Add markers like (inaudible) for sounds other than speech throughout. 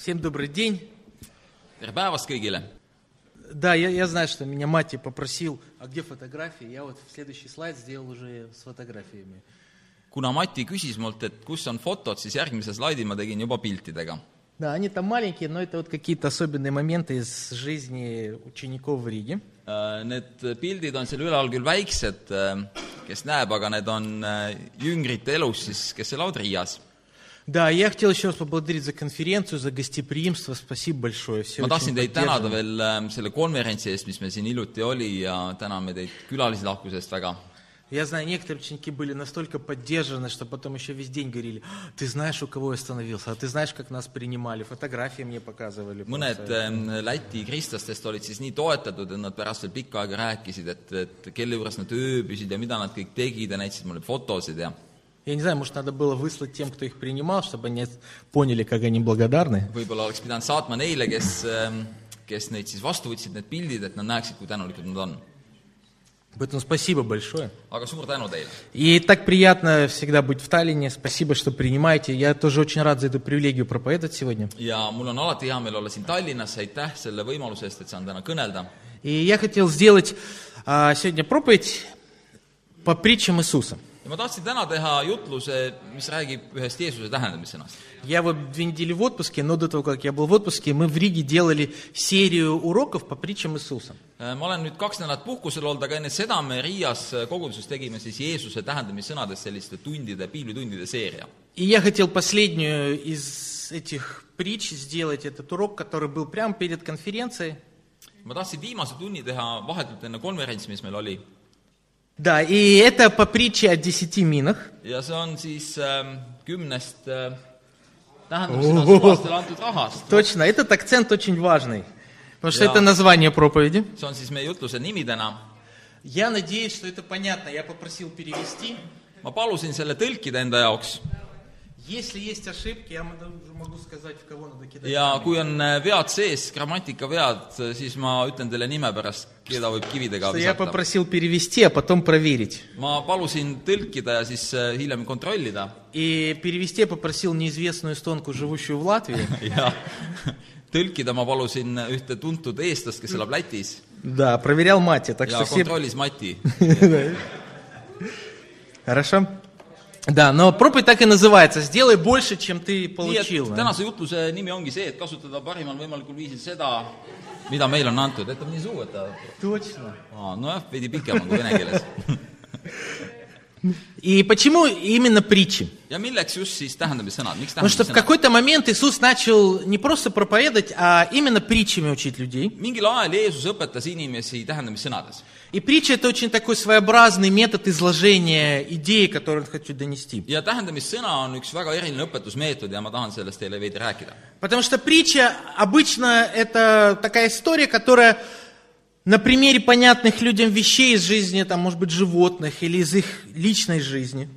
Всем добрый день. tere päevast kõigile! Да, я, я знаю, что меня Мати попросил, а где фотографии? Я вот в следующий слайд сделал уже с фотографиями. kuna Mati küsis mult, et kus on fotod, siis järgmise slaidi ma tegin juba piltidega. Да, они там маленькие, но это вот какие-то особенные моменты из жизни учеников в Риге. Äh, Need pildid on seal ülal küll väiksed, äh, kes näeb, aga need on äh, jüngrite elus siis, kes elavad Riias. Да, я хотел еще раз поблагодарить за конференцию, за гостеприимство. Спасибо большое. Все ma очень tahtsin teid tänada поддерживали. veel äh, selle konverentsi eest, mis meil siin hiljuti oli ja täname teid külalislahkuse eest väga. Я знаю, некоторые ученики были настолько поддержаны, что потом еще весь день говорили, «А, ты знаешь, у кого я остановился, а ты знаешь, как нас принимали, фотографии мне показывали. mõned просто». ähm, Läti kristlastest olid siis nii toetatud, et nad pärast veel pikka aega rääkisid, et, et kelle juures nad ööbisid ja mida nad kõik tegid ja näitasid mulle fotosid ja Я не знаю, может, надо было выслать тем, кто их принимал, чтобы они поняли, как они благодарны. võib-olla oleks pidanud saatma neile, kes, kes neid siis vastu võtsid, need pildid, et nad näeksid, kui tänulikud nad on. Поэтому спасибо большое. aga suur tänu teile! И так приятно всегда быть в Таллине. Спасибо, что принимаете. Я тоже очень рад за эту привилегию проповедовать сегодня. ja mul on alati hea meel olla siin Tallinnas, aitäh selle võimaluse eest, et saan täna kõnelda. И я хотел сделать а, сегодня проповедь по притчам Иисуса. ja ma tahtsin täna teha jutluse, mis räägib ühest Jeesuse tähendamissõnast. Я вот две недели в отпуске, но до того, как я был в отпуске, мы в Риге делали серию уроков по притчам Иисуса. Äh, ma olen nüüd kaks nädalat puhkusel olnud, aga enne seda me Riias koguduses tegime siis Jeesuse tähendamissõnadest selliste tundide, piiblitundide seeria. И я хотел последнюю из этих притч сделать этот урок, который был прямо перед конференцией. ma tahtsin viimase tunni teha vahetult enne konverentsi, mis meil oli. Да, и это по притче о десяти минах. ja see on siis ähm, kümnest äh, suvastele antud rahast. Точно, этот акцент очень важный, потому что Ja. это название проповеди. see on siis meie jutluse nimidena. Я надеюсь, что это понятно. Я попросил перевести. ma palusin selle tõlkida enda jaoks ja kui on äh, vead sees, grammatikavead, siis ma ütlen teile nime pärast, keda võib kividega visata. попросил перевести, а потом проверить. ma palusin tõlkida ja siis äh, hiljem kontrollida И перевести я попросил неизвестную эстонку, живущую в Латвии. ja tõlkida ma palusin ühte tuntud eestlast, kes elab Lätis Да, проверял мать, так ja что все... kontrollis Mati. Хорошо? Да, но проповедь так и называется. Сделай больше, чем ты nii et получил. да. tänase jutluse nimi ongi see, et kasutada parimal võimalikul viisil seda, mida meile on antud, et on nii suu, et ta Точно. aa, nojah, veidi pikema kui vene keeles. (laughs) И почему именно притчи? Потому что в какой-то момент Иисус начал не просто проповедовать, а именно притчами учить людей. И притча – это очень такой своеобразный метод изложения идеи, которую он хочет донести. Потому что притча обычно это такая история, которая на примере понятных людям вещей из жизни, там, может быть, животных или из их личной жизни.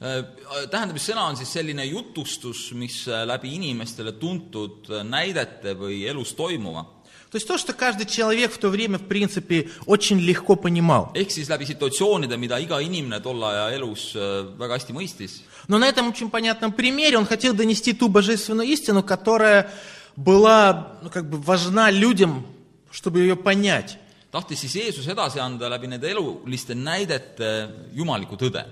Äh, tähendamissõna on siis selline jutustus, mis äh, läbi inimestele tuntud äh, näidete või elus toimuva. То есть то, что каждый человек в то время, в принципе, очень легко понимал. ehk siis läbi situatsioonide, mida iga inimene tolle aja elus väga hästi mõistis. Но на этом очень понятном примере он хотел донести ту божественную истину, которая была ну, как бы важна людям, чтобы ее понять. tahtis siis Jeesus edasi anda läbi nende eluliste näidete jumalikku tõde.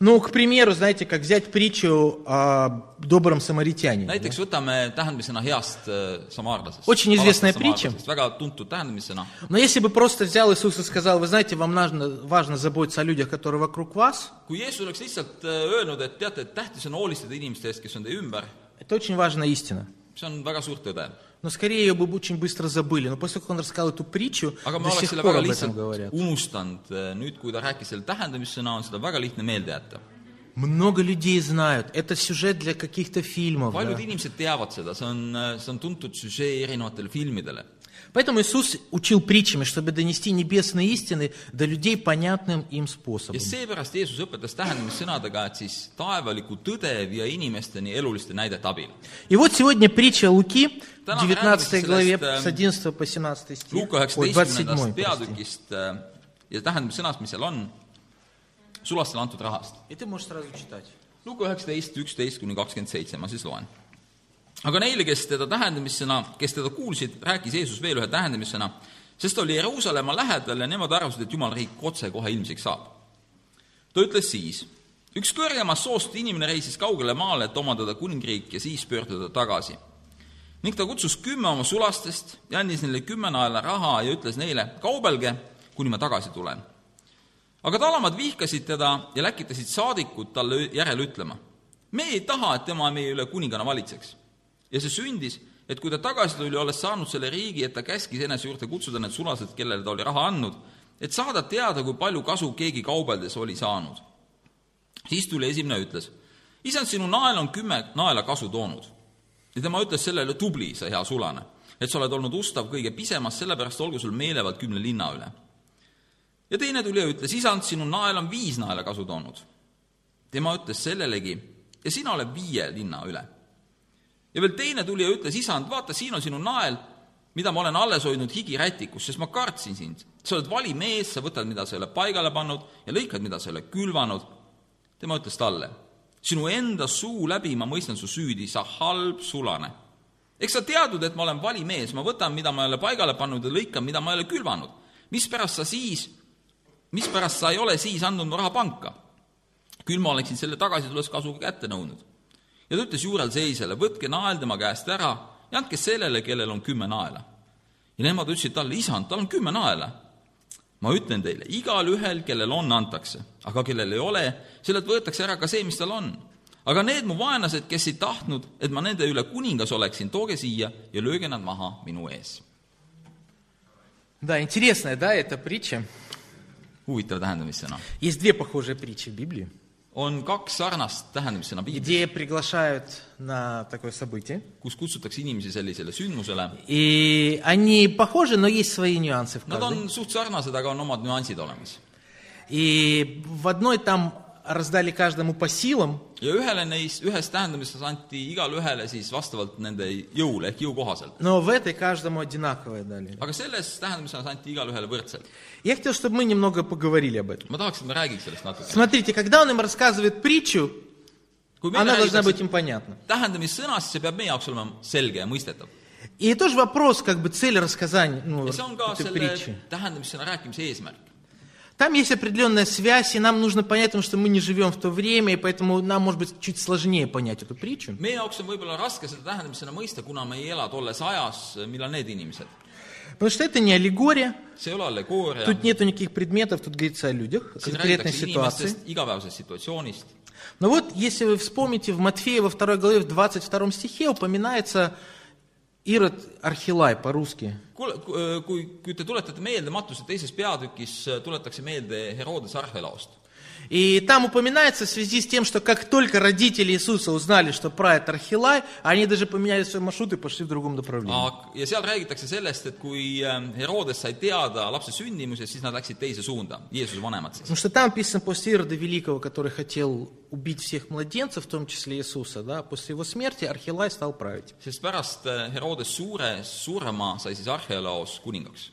Ну, к примеру, знаете, как взять притчу о добром самаритянине. näiteks võtame tähendamissõna heast äh, samaarlasest. Очень известная Palasest притча. samaarlasest, väga tuntud tähendamissõna. Но если бы просто взял Иисус и сказал, вы знаете, вам важно, важно заботиться о людях, которые вокруг вас, kui Jeesus oleks lihtsalt äh, öelnud, et teate, et tähtis on hoolitseda inimeste eest, kes on teie ümber, это очень важная истина. see on väga suur tõde. Но скорее ее бы очень быстро забыли. Но после того, как он рассказал эту притчу, aga me до oleks сих selle пор väga об этом lihtsalt говорят. unustanud. nüüd, kui ta rääkis selle tähendamissõna, on seda väga lihtne meelde jätta. Много людей знают. Это сюжет для каких-то фильмов. paljud да. inimesed teavad seda, see on, see on tuntud süžee erinevatele filmidele. Поэтому Иисус учил притчами, чтобы донести небесные истины до людей понятным им способом. ja seepärast Jeesus õpetas tähendamissõnadega, et siis taevalikku tõde viia inimesteni eluliste näidete abil. И вот сегодня притча Луки, в Täna me 19 räägime главе, sellest, с 11 по 17 стих. Luuka Ой, 27, üheksateistkümnendast прости. peatükist äh, ja tähendamissõnast, mis seal on, sulastele antud rahast. И ты можешь сразу читать. lugu üheksateist, üksteist kuni kakskümmend seitse, ma siis loen. aga neile, kes teda tähendamissõna, kes teda kuulsid, rääkis Jeesus veel ühe tähendamissõna, sest ta oli Jeruusalemma lähedal ja nemad arvasid, et Jumala riik otsekohe ilmsiks saab. ta ütles siis, üks kõrgemast soost inimene reisis kaugele maale, et omandada kuningriik ja siis pöörduda tagasi. ning ta kutsus kümme oma sulastest ja andis neile kümme naela raha ja ütles neile, kaubelge, kuni ma tagasi tulen. aga talamad vihkasid teda ja läkitasid saadikud talle järele ütlema, me ei taha, et tema meie üle kuningana valitseks. Ja see sündis, et kui ta tagasi tuli, olles saanud selle riigi, et ta käskis enese juurde kutsuda need sulased, kellele ta oli raha andnud, et saada teada, kui palju kasu keegi kaubeldes oli saanud. siis tuli esimene ja ütles, isand, sinu nael on kümme naela kasu toonud. ja tema ütles sellele, tubli, sa hea sulane, et sa oled olnud ustav kõige pisemas, sellepärast olgu sul meelevald kümne linna üle. ja teine tuli ja ütles, isand, sinu nael on viis naela kasu toonud. tema ütles sellelegi, ja sina oled viie linna üle ja veel teine tuli ja ütles, isand, vaata, siin on sinu nael, mida ma olen alles hoidnud higirätikus, sest ma kartsin sind. sa oled vali mees, sa võtad, mida sa ei ole paigale pannud ja lõikad, mida sa ei ole külvanud. tema ütles talle, sinu enda suu läbi ma mõistan su süüdi, sa halb sulane. eks sa teadnud, et ma olen vali mees, ma võtan, mida ma ei ole paigale pannud ja lõikan, mida ma ei ole külvanud. mispärast sa siis, mispärast sa ei ole siis andnud mu raha panka? küll ma oleksin selle tagasi tulles kasuga kätte nõudnud ja ta ütles juurel seisjale, võtke nael tema käest ära ja andke sellele, kellel on kümme naela. ja nemad ütlesid talle, isand, tal on kümme naela. ma ütlen teile, igalühel, kellel on, antakse, aga kellel ei ole, sellelt võetakse ära ka see, mis tal on. aga need mu vaenlased, kes ei tahtnud, et ma nende üle kuningas oleksin, tooge siia ja lööge nad maha minu ees. Да, интересная, да, эта притча. huvitav tähendamissõna. Есть две похожие притчи в Библии, on kaks sarnast tähendamissõna piiblis, где приглашают на такое событие. kus kutsutakse inimesi sellisele sündmusele. И они похожи, но есть свои нюансы в Nad каждой. on suht sarnased, aga on omad nüansid olemas. И в одной там раздали каждому по силам, ja ühele neist, ühes tähendamises anti igale ühele siis vastavalt nende jõule ehk jõu kohaselt. но в этой каждому одинаковое дали. aga selles tähendamises anti igale ühele võrdselt. Я хотел, чтобы мы немного поговорили об этом. ma tahaks, et me räägiks sellest natuke. Смотрите, когда он им рассказывает притчу, она должна быть им понятна. tähendamissõnast, see peab meie jaoks olema selge ja mõistetav. И тоже вопрос, как бы цель рассказания ну, этой притчи. tähendamissõna rääkimise eesmärk. Там есть определенная связь, и нам нужно понять, потому что мы не живем в то время, и поэтому нам, может быть, чуть сложнее понять эту притчу. Потому что это не аллегория, тут нету никаких предметов, тут говорится о людях, о конкретной ситуации. Но вот, если вы вспомните, в Матфея во второй главе, в 22 стихе упоминается Ирод Архилай по-русски. kuule, kui, kui te tuletate meelde matuse teises peatükis, tuletakse meelde Herodes Arhelaost. И там упоминается в связи с тем, что как только родители Иисуса узнали, что правит Архилай, они даже поменяли свой маршрут и пошли в другом направлении. ja seal räägitakse sellest, et kui ähm, Herodes sai teada lapse sündimusest, siis nad läksid teise suunda, Jeesuse vanemad siis. Потому что там написано после Ирода Великого, который хотел убить всех младенцев, в том числе Иисуса, да, после его смерти Архилай стал править. sest pärast äh, Herodes suure surma sai siis Arhelaos kuningaks.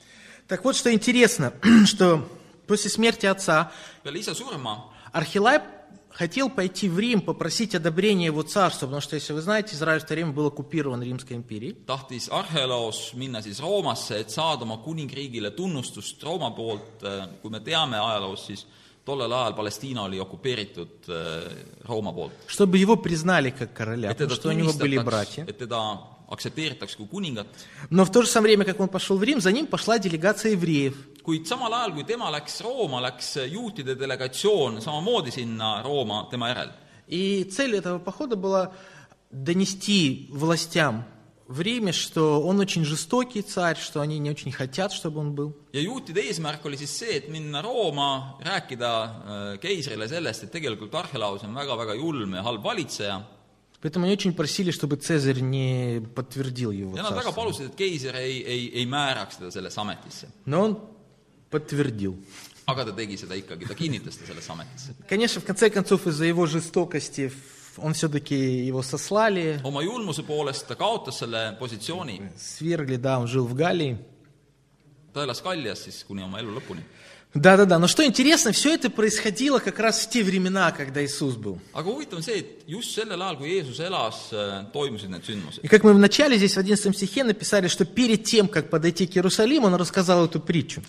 Так вот, что интересно, (clears throat) что после смерти отца Архилай хотел пойти в Рим, попросить одобрения его царства, потому что, если вы знаете, Израиль в то время был оккупирован Римской империей. tahtis Arhelaos minna siis Roomasse, et saada oma kuningriigile tunnustust Rooma poolt, kui me teame ajaloost, siis tollel ajal Palestiina oli okupeeritud äh, Rooma poolt. чтобы его признали как короля, потому что у него были братья. et teda aktsepteeritaks kui kuningat, Но в то же самое время, как он пошел в Рим, за ним пошла делегация евреев. kuid samal ajal, kui tema läks Rooma, läks juutide delegatsioon samamoodi sinna Rooma tema järel. И цель этого похода была донести властям в Риме, что он очень жестокий царь, что они не очень хотят, чтобы он был. ja juutide eesmärk oli siis see, et minna Rooma, rääkida äh, keisrile sellest, et tegelikult Arhelaus on väga-väga julm ja halb valitseja Поэтому они очень просили, чтобы Цезарь не подтвердил его ja nad väga царство. palusid, et keiser ei, ei, ei määraks teda sellesse ametisse. Но он подтвердил. aga ta tegi seda ikkagi, ta kinnitas ta sellesse ametisse. Конечно, в конце концов, из-за его жестокости он все-таки его сослали, oma julmuse poolest ta kaotas selle positsiooni, свергли, да, он жил в Галлии. ta elas Kaljas siis kuni oma elu lõpuni. Да-да-да, но что интересно, все это происходило как раз в те времена, когда Иисус был. sündmused. И как мы в начале здесь в 11 стихе написали, что перед тем, как подойти к Иерусалиму, он рассказал эту притчу.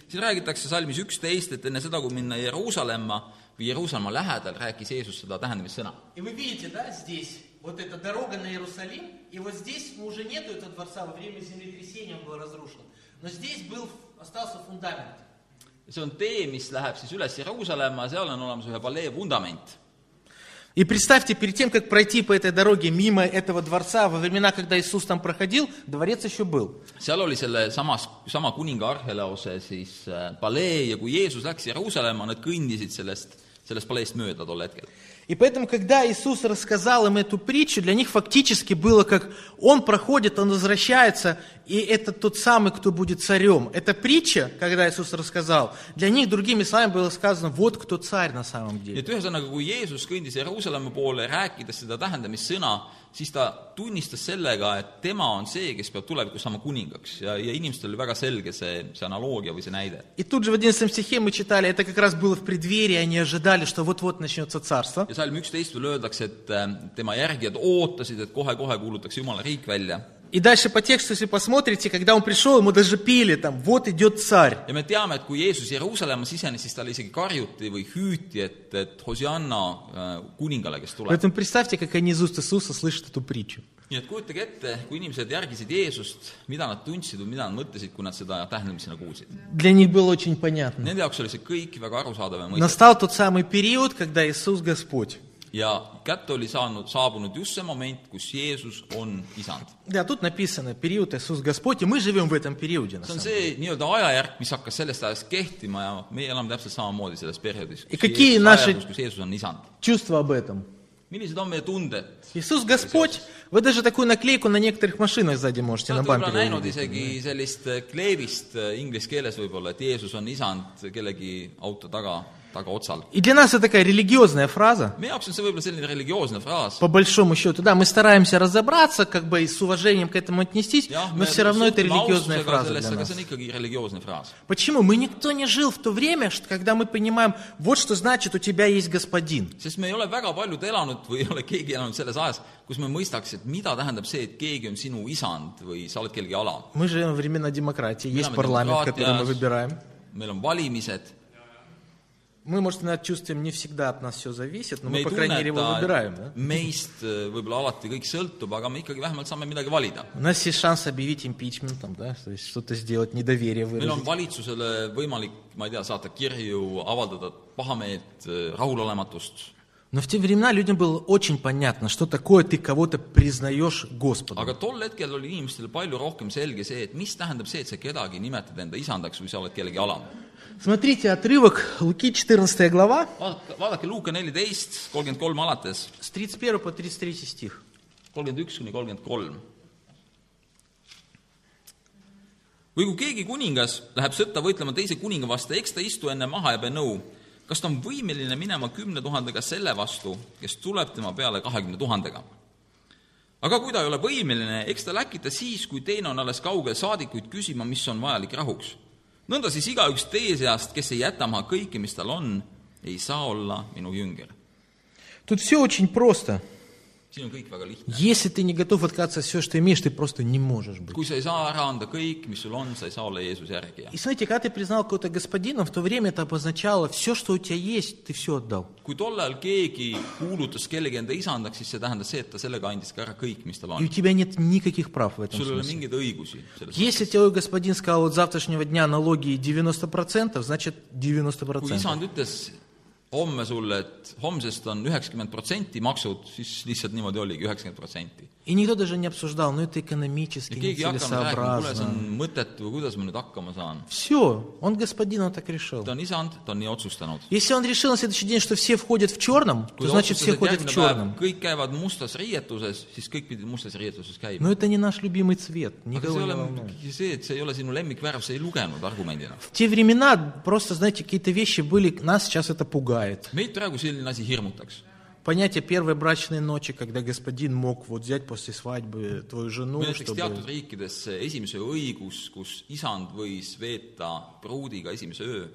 И вы видите, да, здесь вот эта дорога на Иерусалим, и вот здесь уже нету этого дворца, во время землетрясения он был разрушен. Но здесь был, остался фундамент. see on tee, mis läheb siis üles Jeruusalemma, seal on olemas ühe palee vundament. И представьте, перед тем, как пройти по этой дороге мимо этого дворца, во времена, когда Иисус там проходил, дворец еще был. seal oli selle samas, sama kuninga Arheleose siis äh, palee ja kui Jeesus läks Jeruusalemma, nad kõndisid sellest, sellest paleest mööda tol hetkel. И поэтому, когда Иисус рассказал им эту притчу, для них фактически было как Он проходит, Он возвращается, и это тот самый, кто будет царем. Эта притча, когда Иисус рассказал, для них другими словами было сказано, вот кто царь на самом деле. et ühesõnaga, kui Jeesus kõndis Jeruusalemma poole, rääkides seda tähendamissõna, siis ta tunnistas sellega, et tema on see, kes peab tulevikus saama kuningaks ja, ja inimestel oli väga selge see, see analoogia või see näide. И тут же в 11 стихе мы читали, это как раз было в преддверии, они ожидали, что вот-вот начнется царство. ja salm üksteist veel öeldakse, et äh, tema järgijad ootasid, et kohe-kohe kuulutakse Jumala riik välja. И дальше по тексту, если посмотрите, когда он пришел, ему даже пели там, вот идет царь. ja me teame, et kui Jeesus Jeruusalemma sisenes, siis talle isegi karjuti või hüüti, et, et Hosianna äh, kuningale, kes tuleb. Поэтому представьте, как они из уст Иисуса слышат эту притчу. nii et kujutage ette, kui inimesed järgisid Jeesust, mida nad tundsid või mida nad mõtlesid, kui nad seda tähendamisena kuulsid. Для них было очень понятно. Nende jaoks oli see kõik väga arusaadav ja mõistetav. Настал тот самый период, когда Иисус Господь. ja kätte oli saanud, saabunud just see moment, kus Jeesus on isand. Да, тут написано период Иисус Господь, и мы живем в этом периоде. На see on самом деле. see nii-öelda ajajärk, mis hakkas sellest ajast kehtima ja meie elame täpselt samamoodi selles perioodis, Ja kus какие Jeesus, наши- ajajärgus, kus Jeesus on isand. Чувство об этом. millised on meie tunded? Иисус Господь, вы даже такую наклейку на некоторых машинах сзади можете Te на olete võib-olla бампере näinud увидеть. isegi sellist äh, kleevist äh, inglise keeles võib-olla, et Jeesus on isand kellegi auto taga, tagaotsal. И для нас это такая религиозная фраза. meie jaoks on see võib-olla selline religioosne fraas. По большому счету, да, мы стараемся разобраться, как бы и с уважением к этому отнестись, но все равно это религиозная фраза sellesse, для нас. ikkagi religioosne fraas. Почему? Мы никто не жил в то время, когда мы понимаем, вот что значит, у тебя есть господин. sest me ei ole väga paljud elanud või ei ole keegi elanud selles ajas, kus me mõistaks, et mida tähendab see, et keegi on sinu isand või sa oled kellegi alam. Мы живем времена демократии, есть парламент, который мы выбираем. meil on valimised, Мы, может, над чувствуем, не всегда от нас все зависит, но me мы, ei по крайней мере, его tunneta, выбираем. Да? et meist äh, võib-olla alati kõik sõltub, aga me ikkagi vähemalt saame midagi valida. У нас есть шанс объявить импичментом, да, то есть что-то сделать, недоверие meil on выразить. valitsusele võimalik, ma ei tea, saata kirju, avaldada pahameelt, rahulolematust, Но в те времена людям было очень понятно, что такое ты кого-то признаешь Господом. aga tol hetkel oli inimestele palju rohkem selge see, et mis tähendab see, et sa kedagi nimetad enda isandaks või sa oled kellegi alam. Смотрите, отрывок Луки 14 глава, vaadake, vaadake Luuka neliteist, kolmkümmend kolm alates, с 31 по 33 стих. kolmkümmend üks kuni kolmkümmend kolm. või kui keegi kuningas läheb sõtta võitlema teise kuninga vastu, eks ta istu enne maha ja pea nõu, kas ta on võimeline minema kümne tuhandega selle vastu, kes tuleb tema peale kahekümne tuhandega. aga kui ta ei ole võimeline, eks ta läkita siis, kui teine on alles kaugel saadikuid küsima, mis on vajalik rahuks. nõnda siis igaüks teie seast, kes ei jäta maha kõike, mis tal on, ei saa olla minu jünger. Тут все очень просто. Если ты не готов отказаться от всего, что имеешь, ты просто не можешь быть. И смотрите, когда ты признал кого-то господином, в то время это обозначало, все, что у тебя есть, ты все отдал. kui tol ajal keegi kuulutas kellegi enda isandaks, siis see tähendas see, et ta sellega andis ka ära kõik, mis tal И у on. тебя нет никаких прав в этом sul ei ole смысле. mingeid õigusi selles Если твой господин сказал, вот завтрашнего дня налоги 90%, значит kui 90%. isand ütles homme sulle, et homsest on üheksakümmend protsenti maksud, siis lihtsalt niimoodi oligi, üheksakümmend protsenti. Ну ja keegi ei hakanud rääkima, kuule, see on mõttetu kuidas ma nüüd hakkama saan. Ta on isand, ta on nii otsustanud. Kui ta otsustas, et järgmine päev kõik käivad mustas riietuses, siis kõik pidid mustas riietuses käima. Aga see ei ole muidugi see, et see ei ole sinu lemmikvärv, see ei lugenud argumendina. Те времена просто, знаете, какие-то вещи были, нас сейчас это пугает. Meid praegu selline asi hirmutaks. Понятие первой брачной ночи, когда господин мог вот взять после свадьбы твою жену, või näiteks teatud чтобы... riikides see esimese öö õigus, kus isand võis veeta pruudiga esimese öö,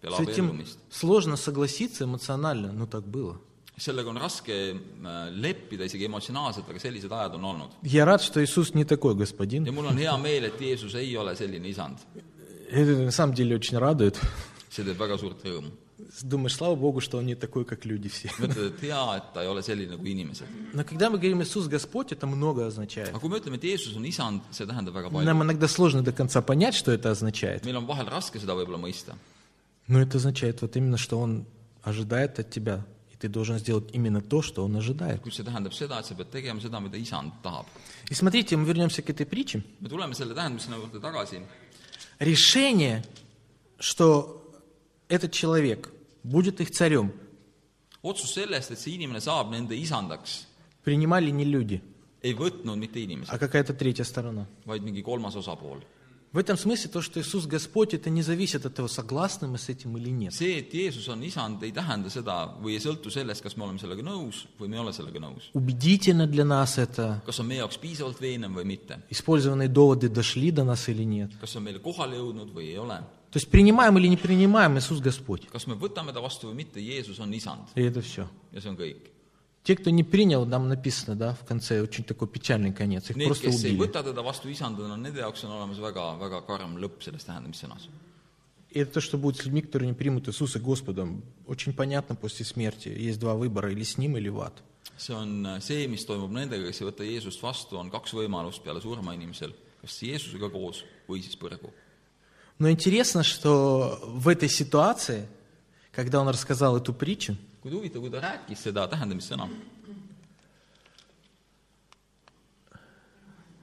peale С этим abiellumist. сложно согласиться эмоционально, но так было. sellega on raske äh, leppida isegi emotsionaalselt, aga sellised ajad on olnud. Я рад, что Иисус не такой господин. ja mul on hea meel, et Jeesus ei ole selline isand. Это на самом деле очень радует. see teeb väga suurt rõõmu. Думаешь, слава Богу, что Он не такой, как люди все. inimesed. Но когда мы говорим Иисус Господь, это много означает. Нам иногда сложно до конца понять, что это означает. Но это означает вот именно, что Он ожидает от тебя, и ты должен сделать именно то, что Он ожидает. И смотрите, мы вернемся к этой притче. Решение, что этот человек будет их царем, otsus sellest, et see inimene saab nende isandaks, принимали не люди, ei võtnud mitte inimesed, а какая-то третья сторона. vaid mingi kolmas osapool. В этом смысле то, что Иисус Господь, это не зависит от того, согласны мы с этим или нет. see, et Jeesus on isand, ei tähenda seda või ei sõltu sellest, kas me oleme sellega nõus või me ei ole sellega nõus. Убедительно для нас это, kas on meie jaoks piisavalt veenev või mitte. использованные доводы дошли до нас или нет. kas see on meile kohale jõudnud või ei ole. То есть принимаем или не принимаем Иисус Господь. kas me võtame ta vastu või mitte, Jeesus on isand И это все. ja see on kõik. Те, кто не принял, нам написано, да, в конце очень такой печальный конец. Их Need, просто kes ei убили. võta teda vastu isandana, nende jaoks on olemas väga, väga karm lõpp selles tähendamissõnas. И это то, что будет с людьми, которые не примут Иисуса Господом. Очень понятно после смерти. Есть два выбора, или с Ним, или в ад. see on see, mis toimub nendega, kes ei võta Jeesust vastu, on kaks võimalust peale surma inimesel, kas Jeesusega koos või siis põrgu. Но интересно, что в этой ситуации, когда он рассказал эту притчу,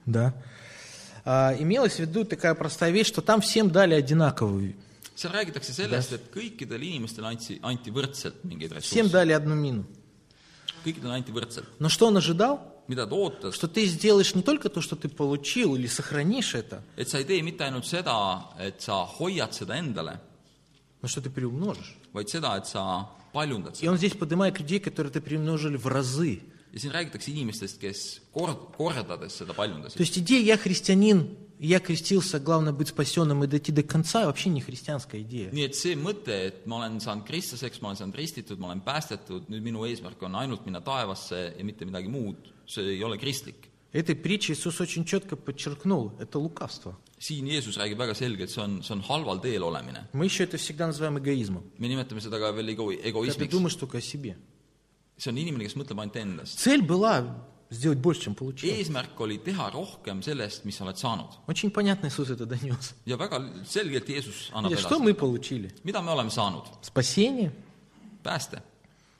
да, а, имелась в виду такая простая вещь, что там всем дали одинаковую. seal räägitakse sellest, et kõikidele inimestele anti, anti võrdselt mingeid Всем ressursse, дали одну мину. kõikidele anti võrdselt. Но что он ожидал? Mida ta ootas, Что ты сделаешь не только то, что ты получил, или сохранишь это, et sa ei tee mitte ainult seda, et sa hoiad seda endale, но что ты приумножишь. vaid seda, et sa paljundad И seda. он здесь поднимает людей, которые это приумножили в разы. ja siin räägitakse inimestest, kes kord, kordades seda То paljundasid. есть идея «я христианин», «я крестился», главное быть спасенным и дойти до конца» вообще не христианская идея. nii et see mõte, et ma olen saanud kristlaseks, ma olen saanud ristitud, ma olen päästetud, nüüd minu eesmärk on ainult minna taevasse ja mitte midagi muud, see ei ole kristlik . Этой притчей Иисус очень четко подчеркнул, это лукавство. siin Jeesus räägib väga selgelt , see on , see on halval teel olemine . Мы еще это всегда называем эгоизмом. me nimetame seda ka veel ego- , Когда ты egoismiks . думаешь только о себе. see on inimene , kes mõtleb ainult endast . Цель была сделать больше, чем получил. eesmärk oli teha rohkem sellest , mis sa oled saanud . Очень понятно Иисус это донес. ja väga selgelt Jeesus annab И что edasi . мы получили? mida me oleme saanud ? Спасение, pääste ,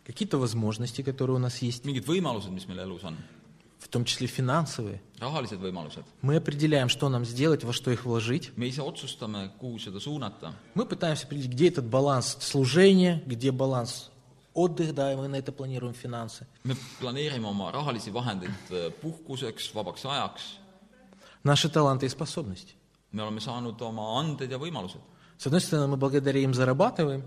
какие-то возможности, которые у нас есть, mingid võimalused , mis meil elus on , в Том числе финансовые. rahalised võimalused. Мы определяем, что нам сделать, во что их вложить. me ise otsustame, kuhu seda suunata Мы пытаемся определить, где этот баланс служения, где баланс отдых, да, и мы на это планируем финансы. me planeerime oma rahalisi vahendeid äh, puhkuseks, vabaks ajaks, Наши таланты и способности. me oleme saanud oma anded ja võimalused. С одной стороны, мы благодаря им зарабатываем,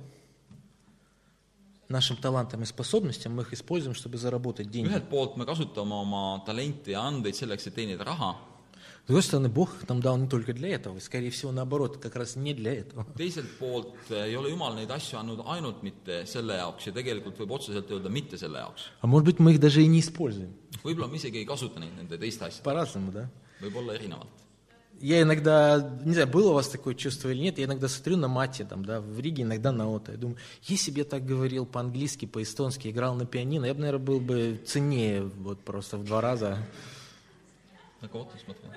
нашим талантам и способностям мы их используем, чтобы заработать деньги. ühelt poolt me kasutame oma talente ja andeid selleks , et teenida raha , С другой стороны, Бог их нам дал не только для этого, и, скорее всего, наоборот, как раз не для этого. teiselt poolt äh, ei ole Jumal neid asju andnud ainult mitte selle jaoks ja tegelikult võib otseselt öelda mitte selle jaoks . А может быть, мы их даже и не используем. võib-olla me isegi ei kasuta neid nende teiste asjadega , По-разному, да? võib-olla erinevalt . Я иногда, не знаю, было у вас такое чувство или нет, я иногда смотрю на мате, там, да, в Риге, иногда на ото. Я думаю, если бы я так говорил по-английски, по-эстонски, играл на пианино, я бы, наверное, был бы ценнее, вот просто в два раза. nagu ootas, mõtlen.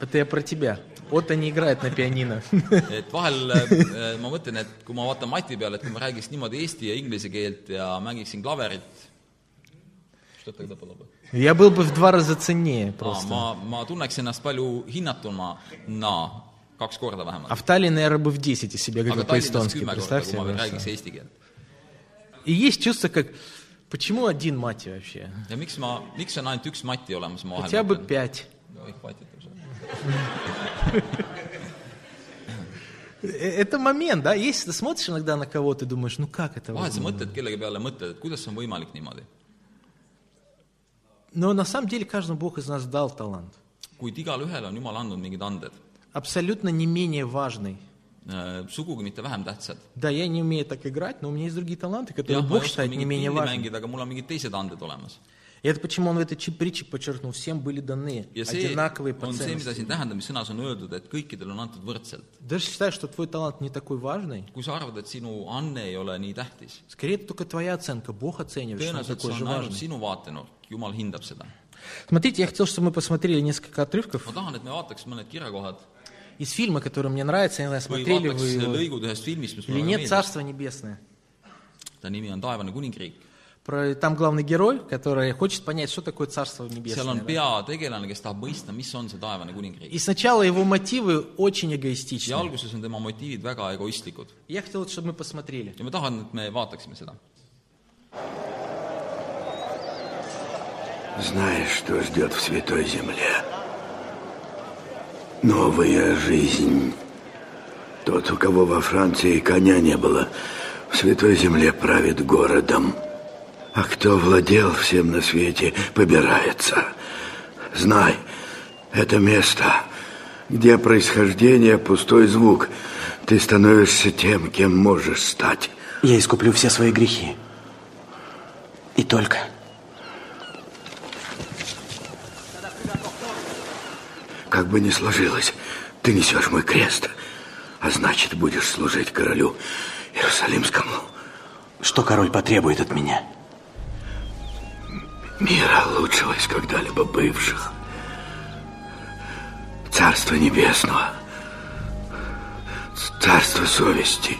Это я про тебя. Ото не играет на пианино. et (laughs) vahel äh, ma mõtlen, et kui ma vaatan Mati peale, et kui ma räägiks niimoodi eesti ja inglise keelt ja mängiksin klaverit, Я был бы в два раза ценнее просто. ma, ma tunneks ennast palju hinnatumana, kaks korda А vähemalt. в Таллине, наверное, бы в 10 из себя говорил aga Tallinnas по-эстонски. Представь себе. И есть чувство, как, почему один мати вообще? ja miks ma, miks on ainult üks Mati olemas, ma Хотя бы пять. Э, Это момент, да? Если ты смотришь иногда на кого-то и думаешь, ну как это vahel sa возможно? mõtled kellegi peale, mõtled, et kuidas on võimalik niimoodi. Но на самом деле каждому Бог из нас дал талант. kuid igalühele on Jumal andnud mingid anded . Абсолютно не менее важный, sugugi mitte vähem tähtsad . Да, я не умею так играть, но у меня есть другие таланты, которые jah , ma Бог ei oska считает не mingit менее pilli важными. mängida , aga mul on mingid teised anded olemas . И это почему он в этой притче подчеркнул, всем были даны ja see on see, mida siin tähendamissõnas on öeldud, et kõikidele on antud võrdselt. Даже считаешь, что твой талант не такой важный, kui sa arvad, et sinu anne ei ole nii tähtis, скорее это только твоя оценка. Бог оценивает, что see же важный. sinu vaatenurk, Jumal hindab seda. Смотрите, я хотел, чтобы мы посмотрели несколько отрывков ma tahan, et me vaataks mõned kirjakohad из фильма, который мне нравится. Я не знаю, смотрели вы его или нет. «Царство небесное». ta nimi on Taevane kuningriik. Про, там главный герой, который хочет понять, что такое Царство seal небесное. on да. peategelane, kes tahab mõista, mis on see taevane kuningriik. И сначала его мотивы очень ja эгоистичны. alguses on tema motiivid väga egoistlikud Я хотел, чтобы мы посмотрели. ja ma tahan, et me vaataksime seda. Знаешь, что ждет в Святой Земле? Новая жизнь. Тот, у кого во Франции коня не было, в Святой Земле правит городом. А кто владел всем на свете, побирается. Знай, это место, где происхождение пустой звук. Ты становишься тем, кем можешь стать. Я искуплю все свои грехи. И только. Как бы ни сложилось, ты несешь мой крест, а значит, будешь служить королю Иерусалимскому. Что король потребует от меня? Мира лучшего из когда-либо бывших. Царство небесного. Царство совести.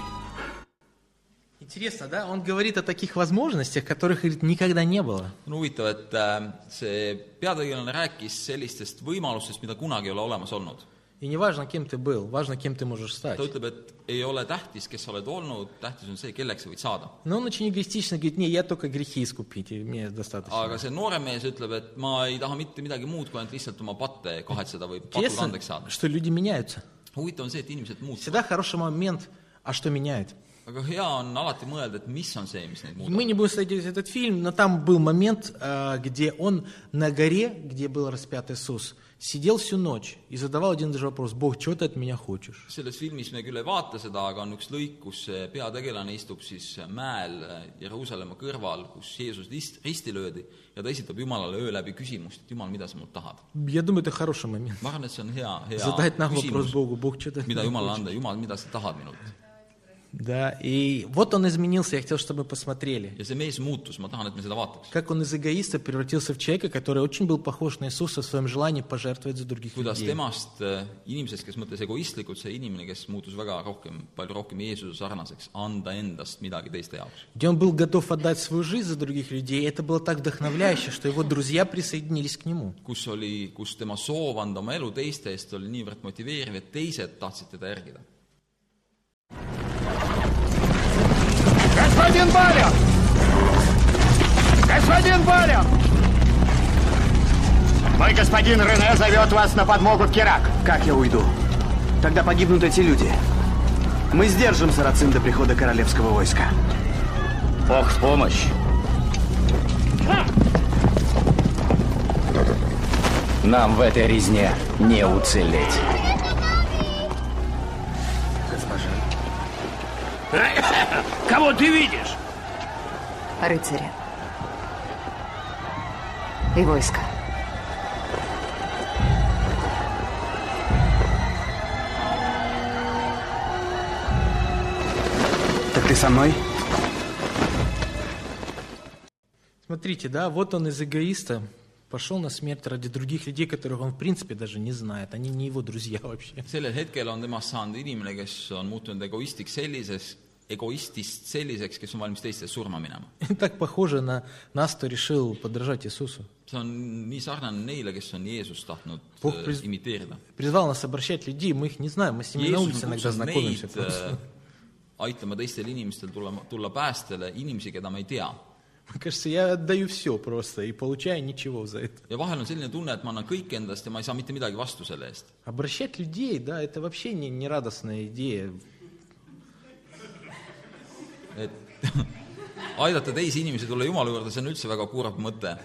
Интересно, да? Он говорит о таких возможностях, которых говорит, никогда не было. on huvitav, et äh, see peategelane rääkis sellistest võimalustest, mida kunagi ei ole olemas olnud. И не важно, кем ты был, важно, кем ты можешь стать. ta ütleb, et ei ole tähtis, kes sa oled olnud, tähtis on see, kelleks sa võid saada. Но он очень эгоистично говорит, не, я только грехи искупить, и мне достаточно. aga see noorem mees ütleb, et ma ei taha mitte midagi muud, kui ainult lihtsalt oma patte kahetseda või patud Интересно, andeks saada. что люди меняются. huvitav on see, et inimesed muutuvad. Всегда хороший момент, а что меняет? aga hea on alati mõelda, et mis on see, mis neid muudab. Мы не будем смотреть этот фильм, но там был момент, а, где он на горе, где был распят Иисус, сидел всю ночь и задавал один и тот же вопрос, Бог, что ты от меня хочешь? selles filmis me küll ei vaata seda , aga on üks lõik , kus see peategelane istub siis mäel äh, Jeruusalemma kõrval , kus Jeesus rist- risti löödi ja ta esitab Jumalale öö läbi küsimust , et Jumal , mida sa mult tahad . Я думаю, это хороший момент. ma arvan , et see on hea , hea Задать нам вопрос küsimus , Богу, Бог, что ты от mida меня Jumalale хочешь? anda , Jumal , mida sa tahad minult . Да, и вот он изменился, я хотел, чтобы мы посмотрели. ja see mees muutus, ma tahan, et me seda vaataks. Как он из эгоиста превратился в человека, который очень был похож на Иисуса в своем желании пожертвовать за других kuidas людей. temast, inimesest, kes mõtles egoistlikult, see inimene, kes muutus väga rohkem, palju rohkem Jeesuse sarnaseks, anda endast midagi teiste jaoks. Где он был готов отдать свою жизнь за других людей, это было так вдохновляюще, что его друзья присоединились к нему. kus oli, kus tema soov anda oma elu teiste eest oli niivõrd motiveeriv, et teised tahtsid teda järgida. Господин Баля! Господин Баля! Мой господин Рене зовет вас на подмогу в Керак. Как я уйду? Тогда погибнут эти люди. Мы сдержим сарацин до прихода королевского войска. Бог в помощь. Нам в этой резне не уцелеть. Кого ты видишь? рыцаря и войско. Так ты со мной? Смотрите, да, вот он из эгоиста пошел на смерть ради других людей, которых он в принципе даже не знает. Они не его друзья вообще. sellel hetkel on temast saanud inimene , kes on muutunud egoistiks sellises , egoistist selliseks , kes on valmis teiste eest surma minema . (laughs) Так похоже на нас, кто решил подражать Иисусу. see on nii sarnane neile , kes on Jeesust tahtnud Puh, äh, pris- imiteerida . Призвал нас обращать людей, мы их не знаем, мы с ними на Jeesus улице on иногда kutsunud знакомимся meid просто. äh, aitama teistel inimestel tulla , tulla päästele , inimesi , keda me ei tea . Мне кажется, я отдаю все просто и получаю ничего за это. ja vahel on selline tunne , et ma annan kõik endast ja ma ei saa mitte midagi vastu selle eest . Обращать людей, да, это вообще не, не радостная идея. et (laughs) aidata teisi inimesi tulla Jumala juurde , see on üldse väga kurb mõte .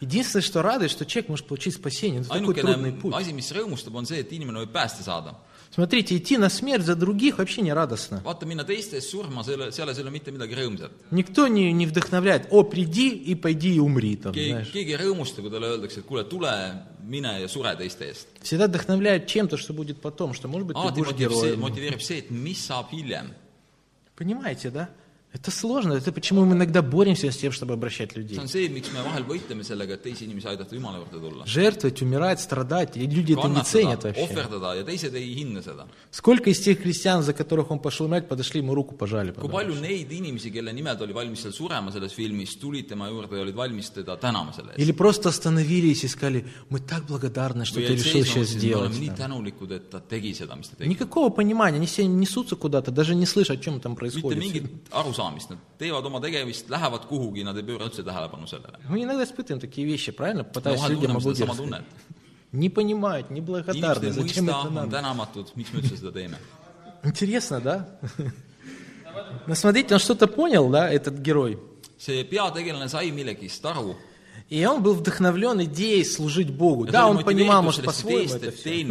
Единственное, что радует, что человек может получить спасение. Это такой трудный ainukene путь. asi , mis rõõmustab , on see , et inimene võib pääste saada . Смотрите, идти на смерть за других вообще не радостно. vaata, minna teiste eest surma, selle, selles ei ole mitte midagi rõõmsat. Никто не, не вдохновляет, о, приди и пойди и умри там, keegi, знаешь. keegi ei rõõmusta, kui talle öeldakse, et kuule, tule, mine ja sure teiste eest. Всегда вдохновляет чем-то, что будет потом, что, может быть, ты alati будешь motiveerib see, героем. motiveerib see, et mis saab hiljem. Понимаете, да? Это сложно, это почему мы иногда боремся с тем, чтобы обращать людей. Жертвовать, умирать, страдать, и люди это не ценят вообще. Сколько из тех христиан, за которых он пошел умирать, подошли ему руку пожали? Или просто остановились и сказали, мы так благодарны, что ты решил сейчас сделать. oleme nii да». tänulikud, et ta tegi seda, mis ta tegi. Никакого понимания, они все несутся куда-то, даже не слышат, о чем там происходит. (laughs) arusaamist, nad teevad oma tegevust, lähevad kuhugi, nad ei pööra üldse tähelepanu sellele. Мы иногда испытываем такие вещи, правильно? Пытаясь vahel людям tunnet. Не понимают, не благодарны. Зачем это надо? tänamatud, miks me üldse seda teeme. Интересно, да? Но смотрите, он что-то понял, да, этот герой. see peategelane sai millegist aru И он был вдохновлен идеей служить Богу. Да, он понимал, может, по-своему это все.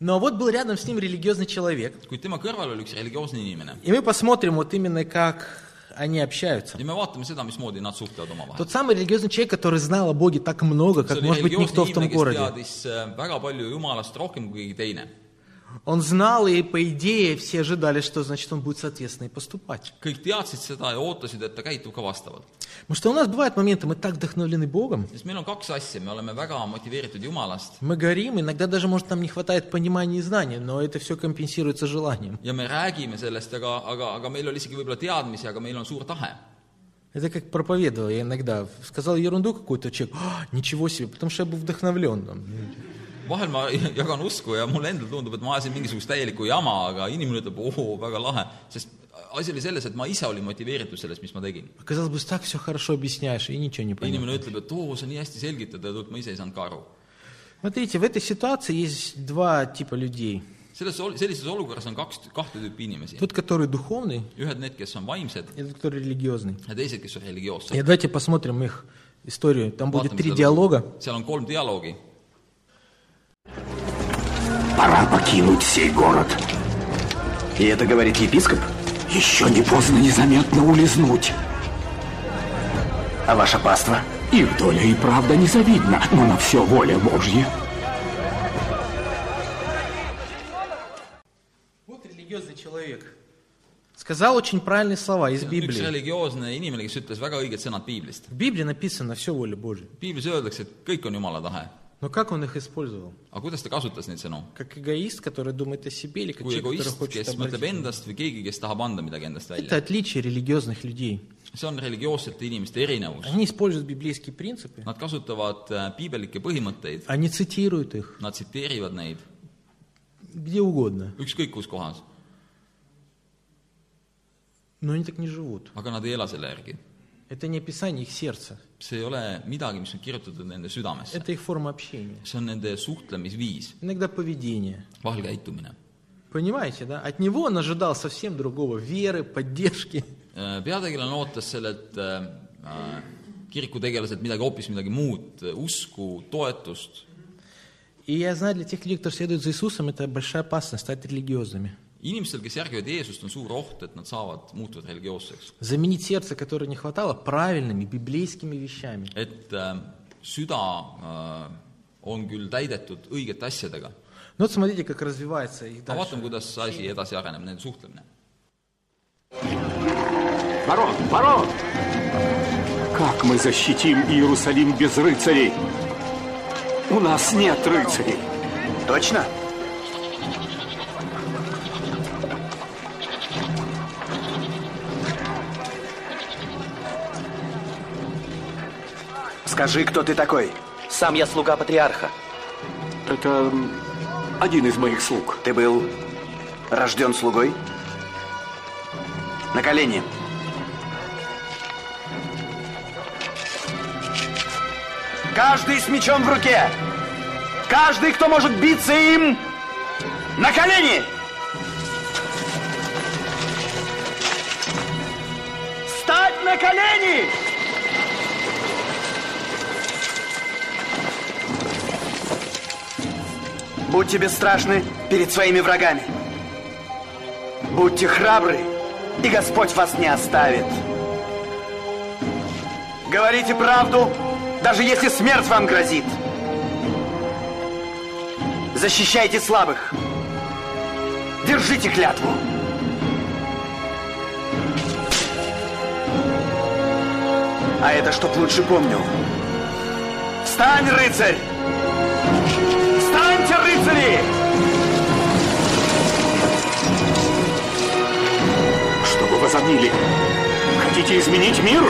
Но вот был рядом с ним религиозный человек. kuid tema kõrval oli üks religioosne inimene И мы посмотрим вот именно, как они общаются. ja me vaatame seda, mismoodi nad suhtlevad omavahel. Тот самый религиозный человек, который знал о Боге так много, see как, oli может быть, никто в том городе. teadis äh, väga palju Jumalast rohkem kui keegi teine. Он знал, и по идее все ожидали, что значит он будет соответственно и поступать. kõik teadsid seda ja ootasid, et ta käitub ka vastavalt. Потому что у нас bывают моменты, мы так вдохновлены Богом, sest meil on kaks asja, me oleme väga motiveeritud Jumalast мы горим, иногда даже, может, нам не хватает понимания и знаний, но это все компенсируется желанием. ja me räägime sellest, aga, aga, aga meil oli isegi võib-olla teadmisi, aga meil on suur tahe. Это как проповедовал я иногда. Сказал ерунду какую-то человек, «А, ничего себе, потому что я был вдохновлен. там. vahel ma jagan (laughs) usku ja mulle endale tundub , et ma ajasin mingisugust täielikku jama , aga inimene ütleb , oo , väga lahe , sest asi oli selles , et ma ise olin motiveeritud sellest , mis ma tegin . Казалось бы, так все хорошо объясняешь, и ничего не inimene понятно. ütleb , et oo , sa nii hästi selgitad ja ma ise ei saanud ka aru . Смотрите, в этой ситуации есть два типа людей. selles , sellises olukorras on kaks , kahte tüüpi inimesi . Тот, который духовный, ühed need , kes on vaimsed и тот, который религиозный. ja teised , kes on religioossed И . давайте посмотрим их историю. Там будет Vaatame три seda диалога. lugu. seal on kolm dialoogi . Пора покинуть сей город. И это говорит епископ? Еще не поздно незаметно улизнуть. А ваша паства? Их доля и правда незавидна, но на все воля Божья. Вот религиозный человек. Сказал очень правильные слова из üks Библии. religioosne inimene, kes ütles väga õiged sõnad piiblist. В Библии написано все воля Божья. piiblis öeldakse, et kõik on Jumala tahe. Но как он их использовал? aga kuidas ta kasutas neid sõnu? Как эгоист, который думает о себе, или как kui человек, который egoist, хочет kes mõtleb обратить? endast või keegi, kes tahab anda midagi endast Это välja. отличие религиозных людей. see on religioossete inimeste erinevus. Они используют библейские принципы, Nad kasutavad äh, piibellikke põhimõtteid, они цитируют их nad tsiteerivad neid где угодно, ükskõik kus kohas, но они так не живут. aga nad ei ela selle järgi. Это не описание их сердца, see ei ole midagi, mis on kirjutatud nende südamesse. see on nende suhtlemisviis, vahel käitumine. Понимаете, да? От него он ожидал совсем другого, веры, поддержки. Äh, peategelane ootas sellelt äh, äh, kirikutegelaselt midagi hoopis midagi muud, usku, toetust. И я знаю, для тех людей, кто следует за Иисусом, это большая опасность стать религиозными. inimestel, kes järgivad Jeesust, on suur oht, et nad saavad, muutuvad religioosseks. Заменить сердце, которое не хватало, правильными библейскими вещами. et äh, süda äh, on küll täidetud õigete asjadega, Ну вот смотрите, как развивается их aga vaatame, kuidas see asi edasi areneb, nende suhtlemine. Ворон, ворон! Как мы защитим Иерусалим без рыцарей? У нас нет рыцарей. Точно? Скажи, кто ты такой? Сам я слуга патриарха. Это один из моих слуг. Ты был рожден слугой? На колени. Каждый с мечом в руке! Каждый, кто может биться им! На колени! Встать на колени! Будьте бесстрашны перед своими врагами. Будьте храбры, и Господь вас не оставит. Говорите правду, даже если смерть вам грозит. Защищайте слабых. Держите клятву. А это чтоб лучше помнил. Встань, рыцарь! Возомнили? Хотите изменить мир?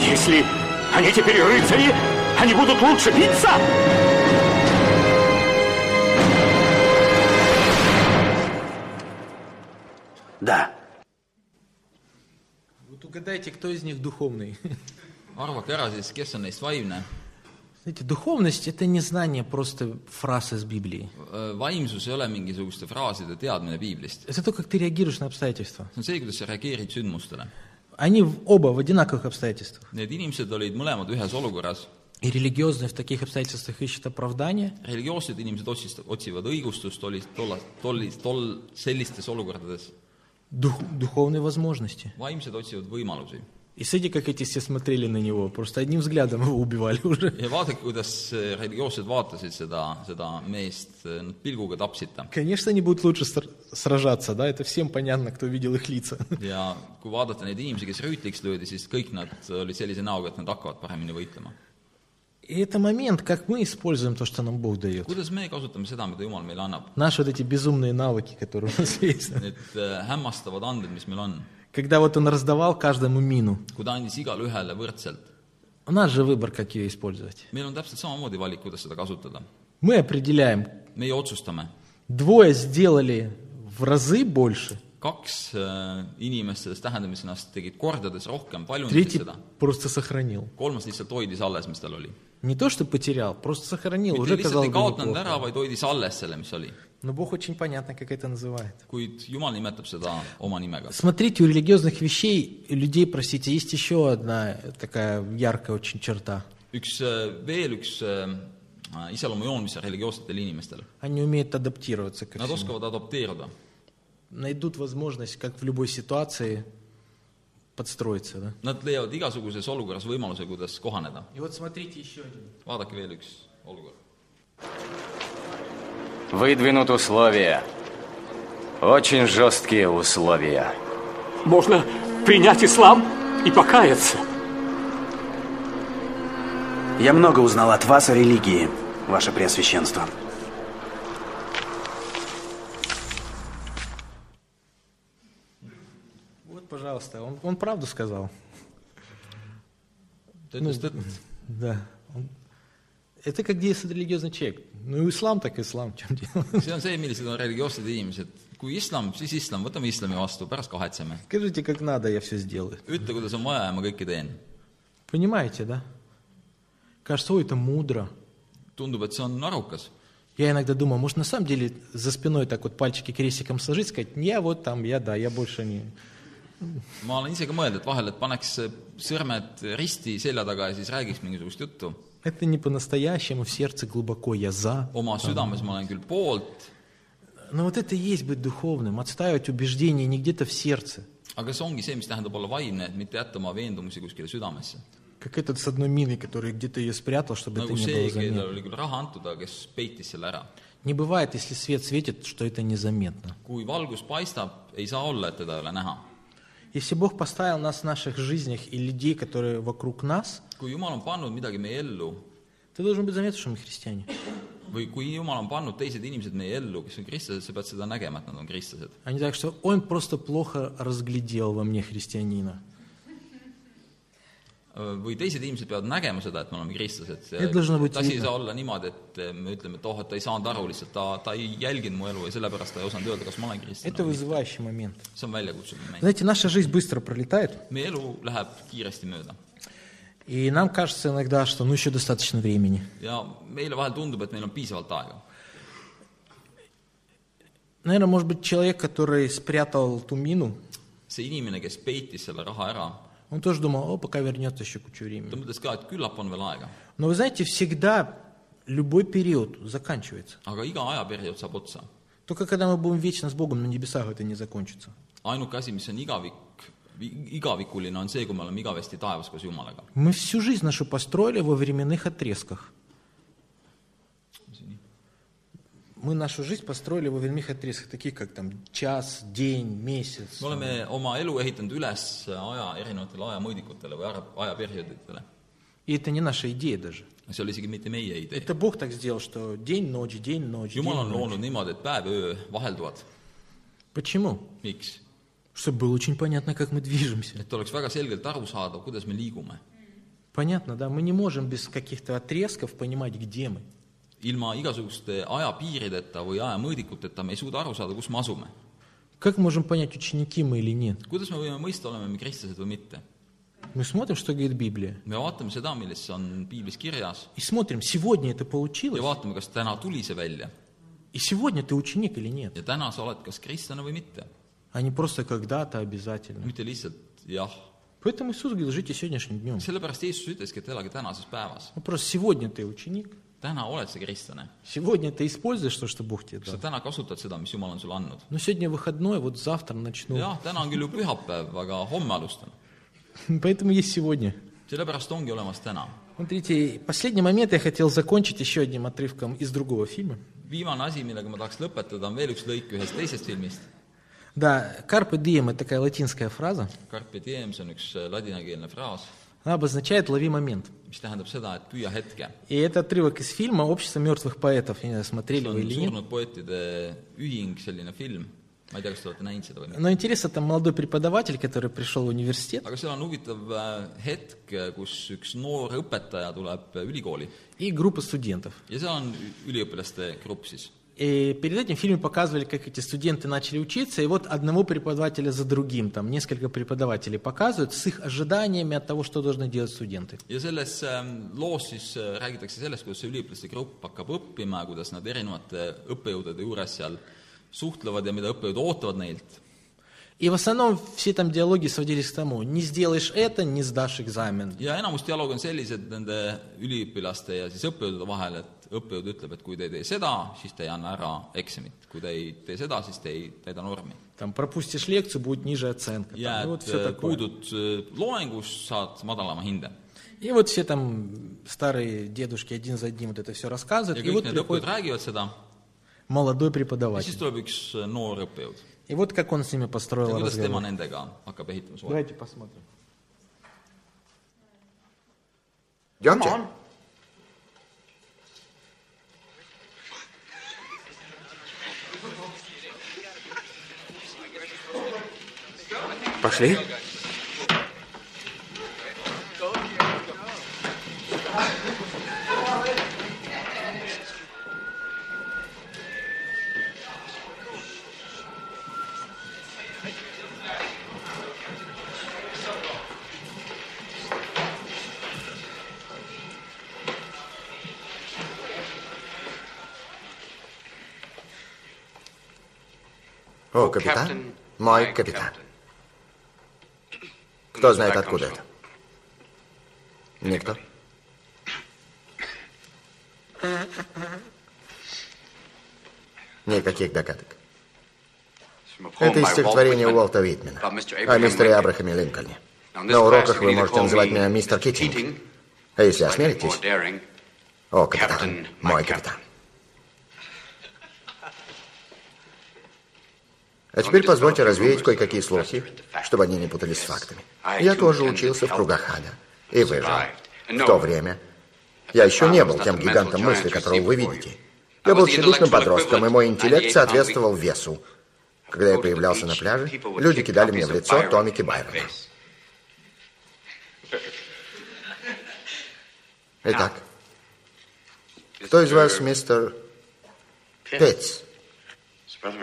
Если они теперь рыцари, они будут лучше биться? Да. Вот угадайте, кто из них духовный. arvake ära siis, kes on neist vaimne. Знаете, духовность – это не знание просто фраз из Библии. vaimsus ei ole mingisuguste fraaside teadmine piiblist. Это то, как ты реагируешь на обстоятельства. see on see, kuidas sa reageerid sündmustele. Они оба в одинаковых обстоятельствах. Need inimesed olid mõlemad ühes olukorras. И религиозные в таких обстоятельствах ищут оправдание, religioossed inimesed otsist-, otsivad õigustust oli tolla, tolli, tol, sellistes olukordades. дух- духовные возможности. vaimsed otsivad võimalusi. И смотрите, как эти все смотрели на него. Просто одним взглядом его убивали уже. ja vaadake, kuidas eh, religioossed vaatasid seda, seda meest, nad pilguga tapsid ta. Конечно, они будут лучше ср- сражаться, да, это всем понятно, кто видел их лица. ja kui vaadata neid inimesi, kes rüütliks löödi, siis kõik nad olid sellise näoga, et nad hakkavad paremini võitlema. И это момент, как мы используем то, что нам Бог дает. kuidas me kasutame seda, mida Jumal meile annab? Наши вот эти безумные навыки, которые у нас есть. Need eh, hämmastavad anded, mis meil on. Когда вот он раздавал каждому мину, у нас же выбор, как ее использовать. Мы определяем, meie otsustame. двое сделали в разы больше, kaks äh, inimest sellest tähendamisõnast tegid kordades rohkem, paljundasid третий seda. просто сохранил. kolmas lihtsalt hoidis alles, mis tal oli. Не то, что потерял, просто сохранил. mitte Уже lihtsalt казалось ei бы kaotanud ära, vaid hoidis alles selle, mis oli. Но Бог очень понятно, как это называет. kuid Jumal nimetab seda oma nimega. Смотрите, у религиозных вещей, людей, простите, есть еще одна такая яркая очень черта. üks, veel üks äh, iseloomujoon, mis on religioossetel inimestel. Они умеют адаптироваться ко Nad всему. oskavad adopteeruda. Найдут возможность, как в любой ситуации, подстроиться. Да? Nad leiavad igasuguses olukorras võimaluse, kuidas kohaneda. И вот смотрите еще один. vaadake veel üks olukord. Выдвинут условия. Очень жесткие условия. Можно принять ислам и покаяться. Я много узнал от вас о религии, ваше преосвященство. Вот, пожалуйста, он, он правду сказал. ütles tõtt. Да. Он- Это как действует религиозный человек. Ну, ислам так ислам, в чем дело. see on see , millised on religioossed inimesed . kui islam , siis islam , võtame islami vastu , pärast kahetseme . Скажите, как надо, я все сделаю. ütle , kuidas on vaja ja ma kõike teen . Понимаете, да? Кажется, ой, это мудро. tundub , et see on arukas . Я иногда думаю, может, на самом деле за спиной так вот пальчики крестиком сложить, сказать, я вот там, я да, я больше не... ma olen ise ka mõelnud , et vahel , et paneks sõrmed risti selja taga ja siis räägiks mingisugust juttu . Это не по-настоящему, в сердце глубоко, я за. oma südames ma olen küll poolt, Но вот это и есть быть духовным, отстаивать убеждения не где-то в сердце. aga see ongi see, mis tähendab olla vaimne, et mitte jätta oma veendumusi kuskile südamesse. Как этот с одной миной, который где-то ее спрятал, чтобы nagu это не see, было kellel заметно. oli küll raha antud, aga kes peitis selle ära. Не бывает, если свет светит, что это незаметно. kui valgus paistab, ei saa olla, et teda ei ole näha. Если Бог поставил нас в наших жизнях и людей, которые вокруг нас, kui Jumal on pannud midagi meie ellu ты должен быть заметен, что мы христиане. või kui Jumal on pannud teised inimesed meie ellu, kes on kristlased, sa pead seda nägema, et nad on kristlased. Не так, что он просто плохо разглядел во мне христианина. või teised inimesed peavad nägema seda , et me oleme kristlased . Et должно быть asi ei видно. saa olla niimoodi , et me ütleme , et oh , et ta ei saanud aru lihtsalt , ta , ta ei jälginud mu elu ja sellepärast ta ei osanud öelda , kas ma olen Это kristlane . вызывающий момент. see on väljakutsuv moment . Знаете, наша жизнь быстро пролетает, meie elu läheb kiiresti mööda и нам кажется иногда, что ну еще достаточно времени. ja meile vahel tundub , et meil on piisavalt aega . Наверное, может быть, человек, который спрятал ту мину, see inimene , kes peitis selle raha ära , он тоже думал, о, пока вернется еще кучу времени. Но вы знаете, всегда любой период заканчивается. Только когда мы будем вечно с Богом на небесах, это не закончится. ainuke asi, mis on igavik, igavikuline, on see, kui me oleme igavesti taevas koos Jumalaga. Мы всю жизнь нашу построили во временных отрезках. Мы нашу жизнь построили во временных отрезках, таких как там час, день, месяц. me oleme oma elu ehitanud üles aja erinevatele ajamõõdikutele või aja- ajaperioodidele. И это не наша идея даже. see ole isegi mitte meie idee. Это Бог так сделал, что день, ночь, день, ночь, jumal on loonud niimoodi, et päev öö vahelduvad. Почему? miks? Чтобы было очень понятно, как мы движемся. et oleks väga selgelt aru saada, kuidas me liigume. Понятно, да? Мы не можем без каких-то отрезков понимать, где мы. ilma igasuguste ajapiirideta või ajamõõdikuteta me ei suuda aru saada , kus me asume . Как можем понять, ученики мы или нет? kuidas me võime mõista , oleme me kristlased või mitte ? Мы смотрим, что говорит Библия, me vaatame seda , milles on piiblis kirjas и смотрим, сегодня это ja получилось, vaatame , kas täna tuli see välja и сегодня ты ученик или нет, ja täna sa oled kas kristlane või mitte . а не просто когда-то обязательно. mitte lihtsalt jah . Поэтому Иисус говорит, живите сегодняшним днем. sellepärast Jeesus ütleski , et elage tänases päevas . Ну, просто сегодня ты ученик, Täna oled sa kristlane. сегодня ты используешь то, что Бог тебе kas sa дал. täna kasutad seda, mis Jumal on sulle andnud? Но сегодня выходной, вот завтра начну. jah, täna on küll ju pühapäev, aga homme alustan. Поэтому есть сегодня. sellepärast ongi olemas täna. Смотрите, последний момент я хотел закончить еще одним отрывком из другого фильма. viimane asi, millega ma tahaks lõpetada, on veel üks lõik ühest teisest filmist. Да, «Carpe diem» – это такая латинская фраза. Carpe diem, see on üks äh, ladinakeelne fraas, Она обозначает «лови момент». Mis tähendab seda, et püüa hetke. И это отрывок из фильма «Общество мертвых поэтов». Я не знаю, смотрели вы или нет. surnud poetide ühing, selline film. ma ei tea, kas te olete näinud seda või mitte. Но интересно, там молодой преподаватель, который пришел в университет, aga seal on huvitav äh, hetk, kus üks noor õpetaja tuleb äh, ülikooli и группа студентов. ja seal on üliõpilaste grupp siis. И перед этим в фильме показывали, как эти студенты начали учиться, и вот одного преподавателя за другим, там несколько преподавателей показывают с их ожиданиями от того, что должны делать студенты. ja selles ähm, loos siis äh, räägitakse sellest, kuidas üliõpilaste grupp hakkab õppima, kuidas nad erinevate õppejõudude juures seal suhtlevad ja mida õppejõud ootavad neilt. И в основном все там диалоги сводились к тому, не сделаешь это, не сдашь экзамен. ja enamus dialoog on sellised nende üliõpilaste ja siis õppejõudude vahel, et õppejõud ütleb, et kui te ei tee seda, siis te ei anna ära eksamit. kui te ei tee seda, siis te ei täida normi. Там пропустишь лекцию, будет ниже оценка. Там, jääd вот все äh, такое. puudud äh, loengus, saad madalama hinde. И вот все там старые дедушки один за одним вот это все рассказывают. ja И kõik вот приходит räägivad seda молодой ja siis преподаватель. tuleb üks äh, noor õppejõud. И вот как он с ними ja построил tema разговор. nendega hakkab ehitama suhet. Давайте посмотрим. Идемте. Пошли. О, капитан? Мой капитан. Кто знает, откуда это? Никто. Никаких догадок. Это из стихотворения Уолта Уитмена о мистере Абрахаме Линкольне. На уроках вы можете называть меня мистер Китинг. А если осмелитесь... О, капитан, мой капитан. А теперь позвольте развеять кое-какие слухи, чтобы они не путались с фактами. Я тоже учился в кругах ада. И выжил. В то время я еще не был тем гигантом мысли, которого вы видите. Я был тщедушным подростком, и мой интеллект соответствовал весу. Когда я появлялся на пляже, люди кидали мне в лицо томики Байрона. (laughs) Итак, кто из вас мистер Петс?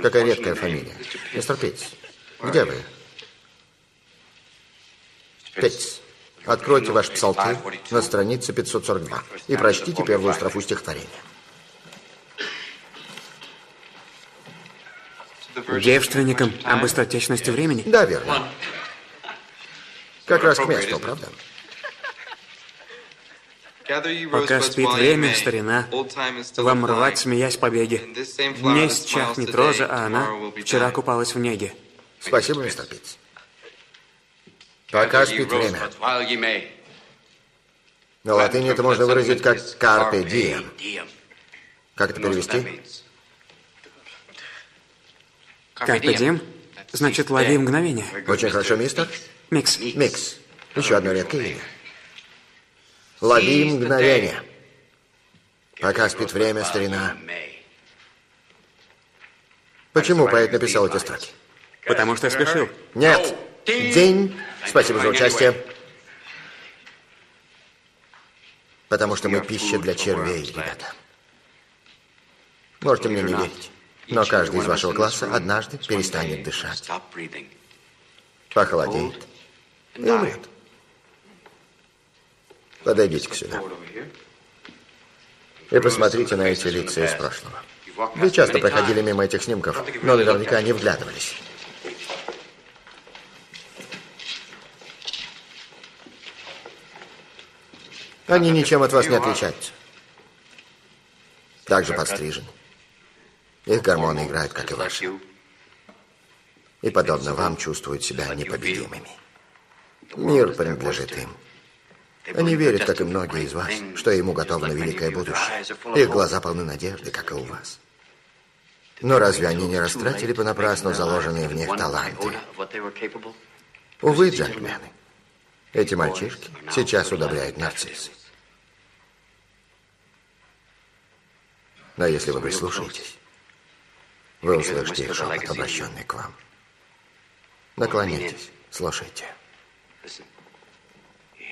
Какая редкая фамилия. Мистер Питц, где вы? Питц, откройте ваш псалтырь на странице 542 и прочтите первую строфу стихотворения. Девственникам о быстротечности времени? Да, верно. Как раз к месту, правда? Пока спит время, старина, вам рвать, смеясь побеги. В ней чахнет роза, а она вчера купалась в неге. Спасибо, мистер Питц. Пока спит время. На латыни это можно выразить как «carpe diem». Как это перевести? Carpe diem? Значит, лови мгновение. Очень хорошо, мистер. Микс. Микс. Еще одно редкое имя. Лови мгновение. Пока спит время, старина. Почему поэт написал эти строки? Потому что спешил. Нет. День. Спасибо за участие. Потому что мы пища для червей, ребята. Можете мне не верить, но каждый из вашего класса однажды перестанет дышать. Похолодеет и умрет. Подойдите-ка сюда. И посмотрите на эти лица из прошлого. Вы часто проходили мимо этих снимков, но наверняка не вглядывались. Они ничем от вас не отличаются. Также подстрижены. Их гормоны играют, как и ваши. И, подобно вам, чувствуют себя непобедимыми. Мир принадлежит им. Они верят, как и многие из вас, что ему готовно великое будущее. Их глаза полны надежды, как и у вас. Но разве они не растратили понапрасну заложенные в них таланты? Увы, джентльмены, эти мальчишки сейчас удобряют нарциссы. Но если вы прислушаетесь, вы услышите их шепот, обращенный к вам. Наклоняйтесь, слушайте.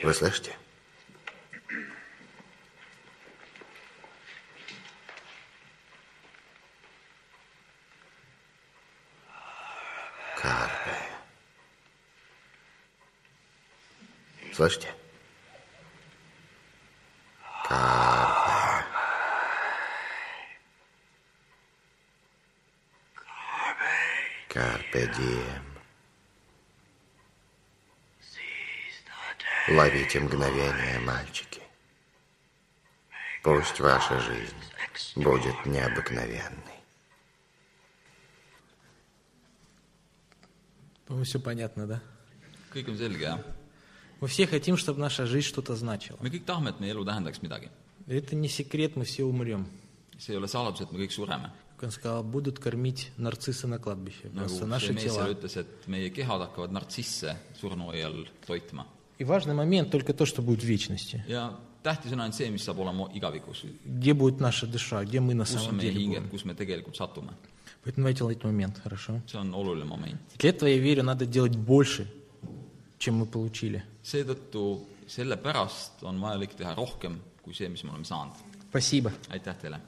Вы слышите? Карпе. Слышите? Карпе. Дием. Ловите мгновение, мальчики. Пусть ваша жизнь будет необыкновенной. По-моему, все понятно, да? kõik on selge, jah? Мы все хотим, чтобы наша жизнь что-то значила. me kõik tahame, et meie elu tähendaks midagi. Это не секрет, мы все умрем. see ei ole saladus, et me kõik sureme. Он сказал, будут кормить нарциссы на кладбище. nagu Просто see наши mees seal тела. ütles, et meie kehad hakkavad nartsisse surnuaial toitma. И важный момент только то, что будет в вечности. ja tähtis on ainult see, mis saab olema igavikus. Где будет наша душа, где мы на kus самом деле hinged, будем. kus me tegelikult satume. Поэтому давайте ловить момент, хорошо? see on oluline moment. Для этого, я верю, надо делать больше, чем мы получили. seetõttu sellepärast on vajalik teha rohkem kui see, mis me oleme saanud. Спасибо. aitäh teile